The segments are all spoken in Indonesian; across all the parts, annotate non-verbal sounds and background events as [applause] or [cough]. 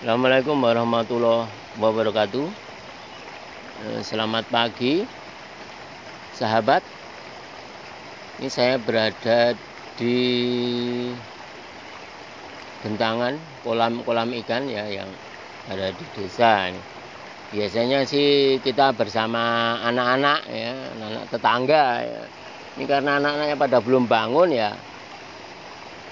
Assalamualaikum warahmatullahi wabarakatuh. Eh, Selamat pagi, sahabat. Ini saya berada di bentangan kolam-kolam ikan ya yang ada di desa. Biasanya sih kita bersama anak-anak ya, anak-anak tetangga ya. Ini karena anak-anaknya pada belum bangun ya.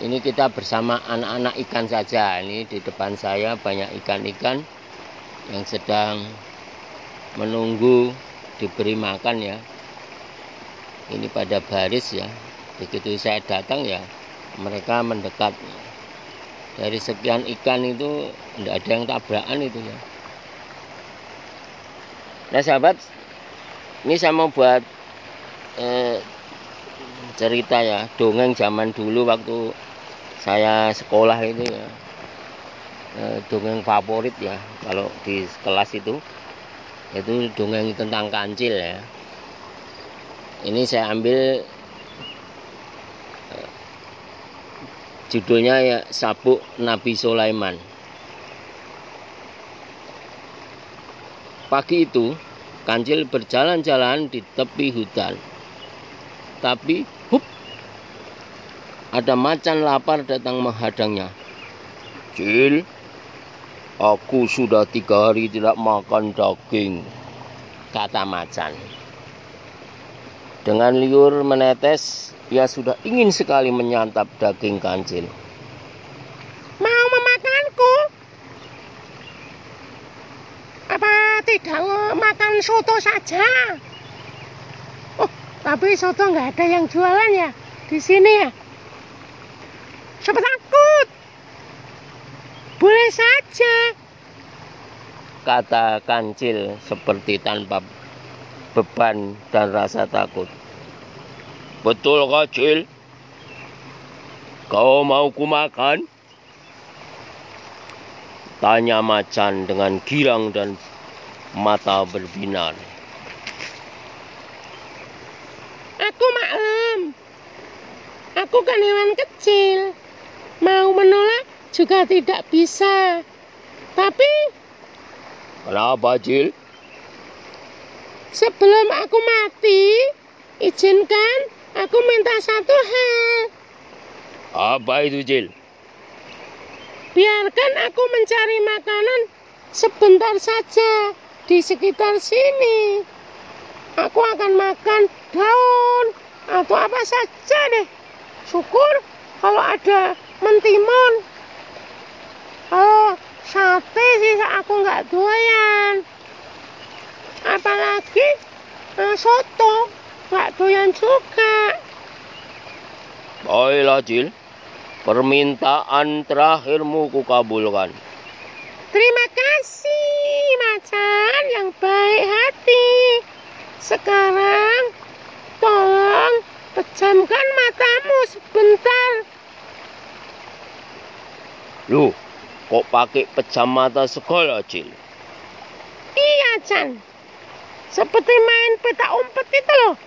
Ini kita bersama anak-anak ikan saja. Ini di depan saya banyak ikan-ikan yang sedang menunggu diberi makan ya. Ini pada baris ya. Begitu saya datang ya, mereka mendekat. Dari sekian ikan itu tidak ada yang tabrakan itu ya. Nah sahabat, ini saya mau buat eh, cerita ya, dongeng zaman dulu waktu saya sekolah itu ya. Eh, dongeng favorit ya kalau di kelas itu. Itu dongeng tentang kancil ya. Ini saya ambil eh, judulnya ya sabuk Nabi Sulaiman. Pagi itu kancil berjalan-jalan di tepi hutan. Tapi hup ada macan lapar datang menghadangnya. Cil, aku sudah tiga hari tidak makan daging, kata macan. Dengan liur menetes, ia sudah ingin sekali menyantap daging kancil. Mau memakanku? Apa tidak makan soto saja? Oh, tapi soto nggak ada yang jualan ya di sini ya? Siapa takut? Boleh saja. Kata kancil seperti tanpa beban dan rasa takut. Betul kecil? Kau mau kumakan? Tanya macan dengan girang dan mata berbinar. Aku maklum. Aku kan hewan kecil. Mau menolak juga tidak bisa. Tapi Kenapa, Cil? sebelum aku mati, izinkan aku minta satu hal. Apa itu, Cil? Biarkan aku mencari makanan sebentar saja di sekitar sini. Aku akan makan daun atau apa saja deh. Syukur kalau ada mentimun. Kalau sate sih aku nggak doyan. Apalagi eh, soto nggak doyan juga. Baiklah, Cil. Permintaan terakhirmu kukabulkan. Terima kasih, macan yang baik hati. Sekarang, tolong pejamkan matamu sebentar. Loh, kok pakai pejam mata segala, Cil? Iya, Chan. Seperti main peta umpet itu loh.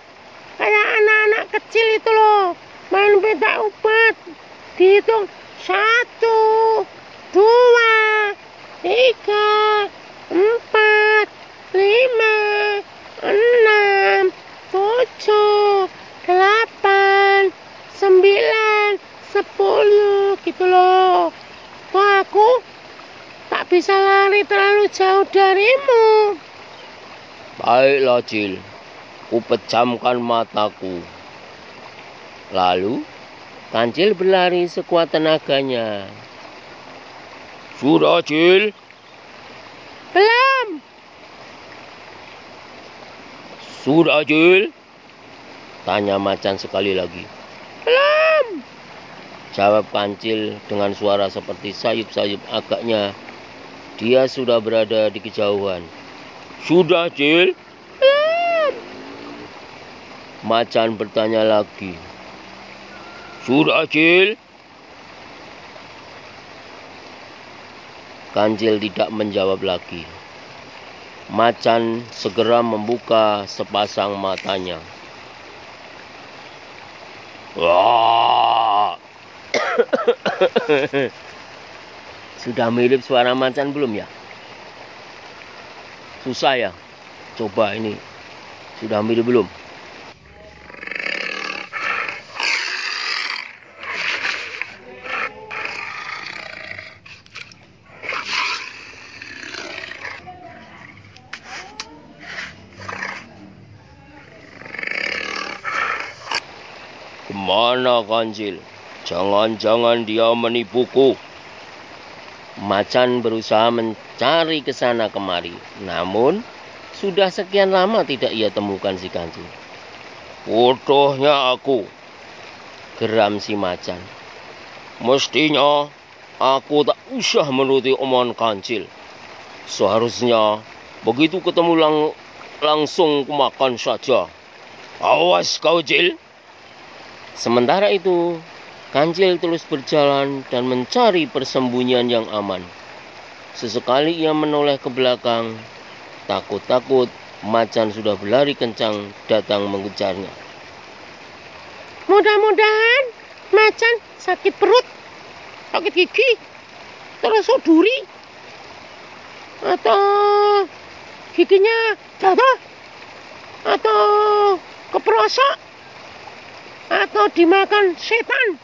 Kayak anak-anak kecil itu loh. Main peta umpet. Dihitung satu, dua, tiga, empat, lima, enam, tujuh, delapan, sembilan, sepuluh gitu loh. Wah, aku tak bisa lari terlalu jauh darimu. Baiklah, Cil. Kupejamkan mataku. Lalu, kancil berlari sekuat tenaganya. Sudah, Cil. Belum. Sudah, Cil. Tanya macan sekali lagi. Jawab kancil dengan suara seperti sayup-sayup agaknya. Dia sudah berada di kejauhan. Sudah, Cil. Macan bertanya lagi. Sudah, Cil. Kancil tidak menjawab lagi. Macan segera membuka sepasang matanya. Wah! [laughs] Sudah mirip suara macan belum ya? Susah ya? Coba ini. Sudah mirip belum? Ke mana kancil? Jangan-jangan dia menipuku. Macan berusaha mencari ke sana kemari. Namun, sudah sekian lama tidak ia temukan si kancil. Bodohnya aku. Geram si macan. Mestinya aku tak usah menuruti omongan kancil. Seharusnya begitu ketemu lang langsung kumakan saja. Awas kau, Jil. Sementara itu, Kancil terus berjalan dan mencari persembunyian yang aman. Sesekali ia menoleh ke belakang, takut-takut macan sudah berlari kencang datang mengejarnya. Mudah-mudahan macan sakit perut, sakit gigi, terusuk duri, atau giginya jatuh, atau keperosok, atau dimakan setan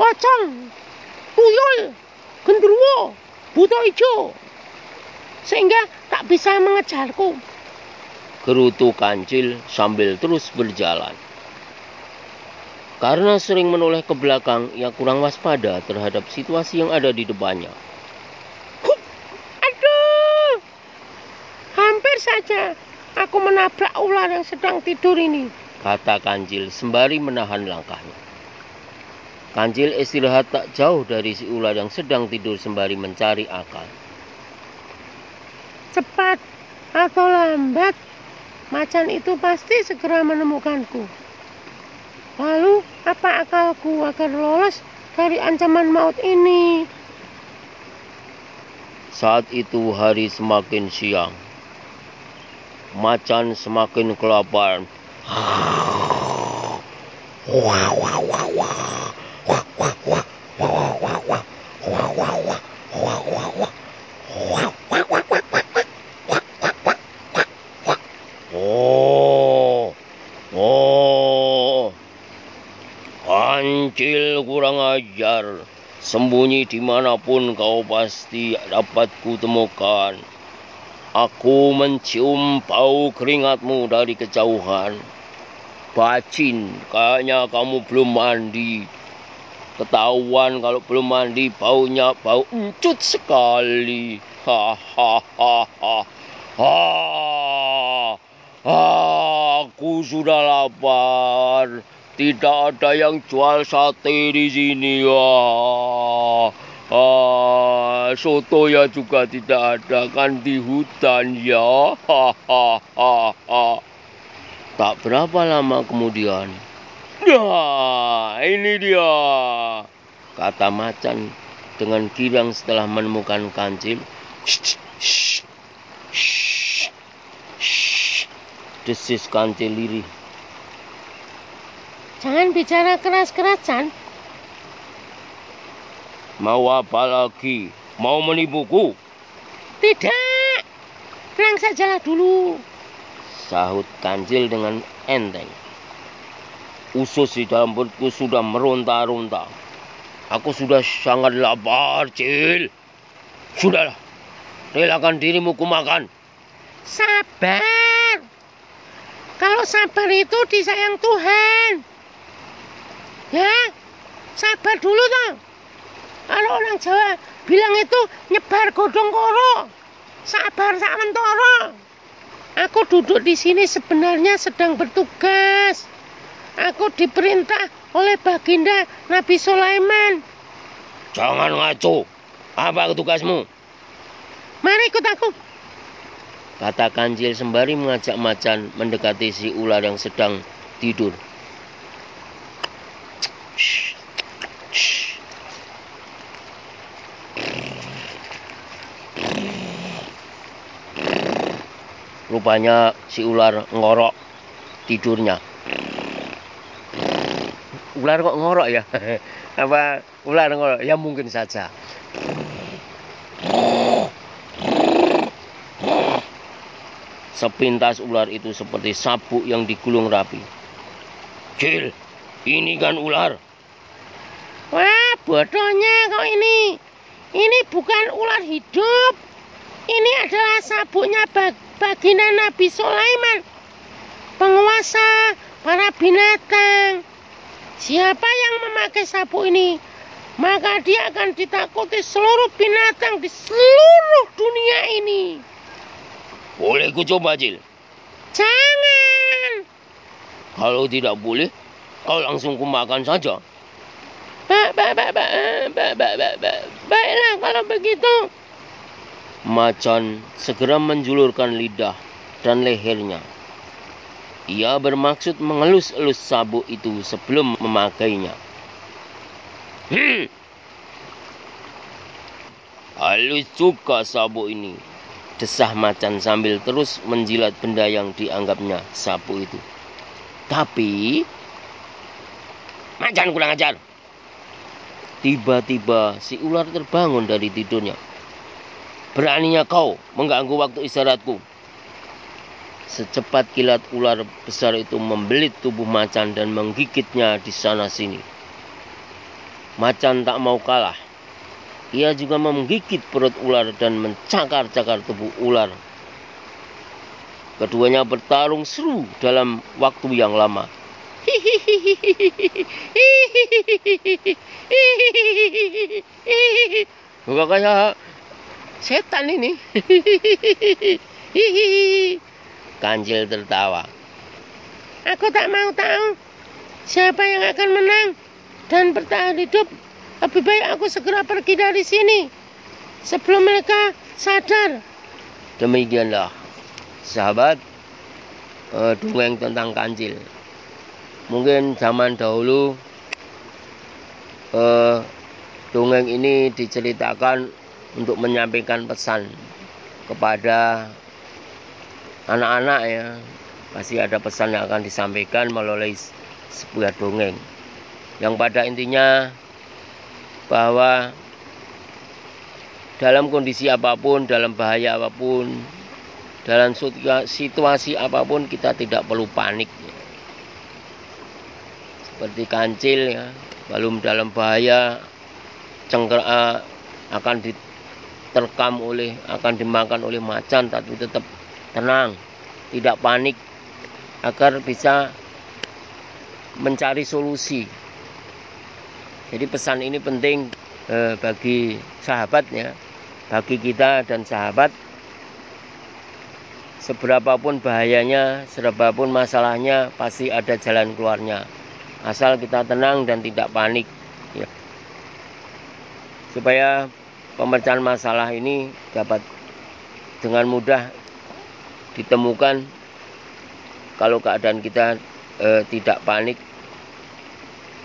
pocong, tuyul, gendruwo, buta hijau. Sehingga tak bisa mengejarku. Gerutu kancil sambil terus berjalan. Karena sering menoleh ke belakang, ia kurang waspada terhadap situasi yang ada di depannya. Hup, aduh, hampir saja aku menabrak ular yang sedang tidur ini. Kata kancil sembari menahan langkahnya. Kancil istirahat tak jauh dari si ular yang sedang tidur sembari mencari akal. Cepat atau lambat, macan itu pasti segera menemukanku. Lalu, apa akalku agar lolos dari ancaman maut ini? Saat itu hari semakin siang. Macan semakin kelaparan. Oh, oh, kurang ajar. Sembunyi di mana pun kau pasti dapat kutemukan. Aku mencium bau keringatmu dari kejauhan. Bacin, kayaknya kamu belum mandi. Ketahuan kalau belum mandi baunya bau encut sekali. Ha ha. Aku sudah lapar. Tidak ada yang jual sate di sini. Wah. Ah, soto ya juga tidak ada kan di hutan ya. Ha ha ha ha. Tak berapa lama kemudian, Ya, ini dia. Kata macan dengan girang setelah menemukan kancil. Desis kancil lirih. Jangan bicara keras-keras, Chan. Mau apa lagi? Mau menipuku? Tidak. Tenang sajalah dulu. Sahut kancil dengan enteng. Usus di dalam perutku sudah meronta-ronta. Aku sudah sangat lapar, Cil. Sudahlah, relakan dirimu kumakan. Sabar. Kalau sabar itu disayang Tuhan. Ya, sabar dulu toh. Kalau orang Jawa bilang itu nyebar godong koro. Sabar sak mentoro. Aku duduk di sini sebenarnya sedang bertugas. Aku diperintah oleh baginda Nabi Sulaiman. Jangan ngaco. Apa tugasmu? Mari ikut aku. Kata Kancil sembari mengajak macan mendekati si ular yang sedang tidur. Rupanya si ular ngorok tidurnya ular kok ngorok ya? [laughs] Apa ular ngorok? Ya mungkin saja. Sepintas ular itu seperti sabuk yang digulung rapi. Cil, ini kan ular. Wah, bodohnya kau ini. Ini bukan ular hidup. Ini adalah sabuknya bag Nabi Sulaiman. Penguasa para binatang. Siapa yang memakai sabuk ini, maka dia akan ditakuti seluruh binatang di seluruh dunia ini. Boleh ku coba, Cil? Jangan. Kalau tidak boleh, kau langsung kumakan saja. Ba, ba, ba, ba, ba, ba, ba, ba. Baiklah kalau begitu. Macan segera menjulurkan lidah dan lehernya. Ia bermaksud mengelus-elus sabuk itu sebelum memakainya. Hmm. Halus juga sabuk ini, desah macan sambil terus menjilat benda yang dianggapnya sapu itu. Tapi macan kurang ajar. Tiba-tiba si ular terbangun dari tidurnya. Beraninya kau mengganggu waktu istirahatku. Secepat kilat ular besar itu membelit tubuh macan dan menggigitnya di sana sini. Macan tak mau kalah ia juga menggigit perut ular dan mencakar-cakar tubuh ular. Keduanya bertarung seru dalam waktu yang lama. Bukan kayak setan ini. Kanjil tertawa. Aku tak mau tahu siapa yang akan menang dan bertahan hidup lebih baik aku segera pergi dari sini sebelum mereka sadar. Demikianlah, sahabat, uh, dongeng tentang kancil. Mungkin zaman dahulu uh, dongeng ini diceritakan untuk menyampaikan pesan kepada anak-anak ya. Pasti ada pesan yang akan disampaikan melalui sebuah dongeng. Yang pada intinya bahwa dalam kondisi apa pun, dalam bahaya apa pun, dalam situasi apa pun kita tidak perlu panik. Seperti kancil ya, belum dalam bahaya cengker akan diterkam oleh akan dimakan oleh macan tapi tetap tenang, tidak panik agar bisa mencari solusi jadi pesan ini penting eh, bagi sahabatnya, bagi kita dan sahabat. Seberapapun bahayanya, seberapapun masalahnya, pasti ada jalan keluarnya. Asal kita tenang dan tidak panik. Ya. Supaya pemecahan masalah ini dapat dengan mudah ditemukan kalau keadaan kita eh, tidak panik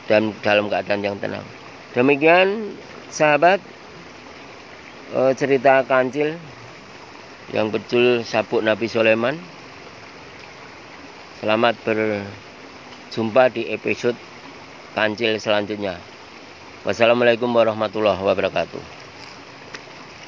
dan dalam keadaan yang tenang. Demikian sahabat eh, cerita kancil yang betul sabuk Nabi Sulaiman. Selamat berjumpa di episode kancil selanjutnya. Wassalamualaikum warahmatullahi wabarakatuh.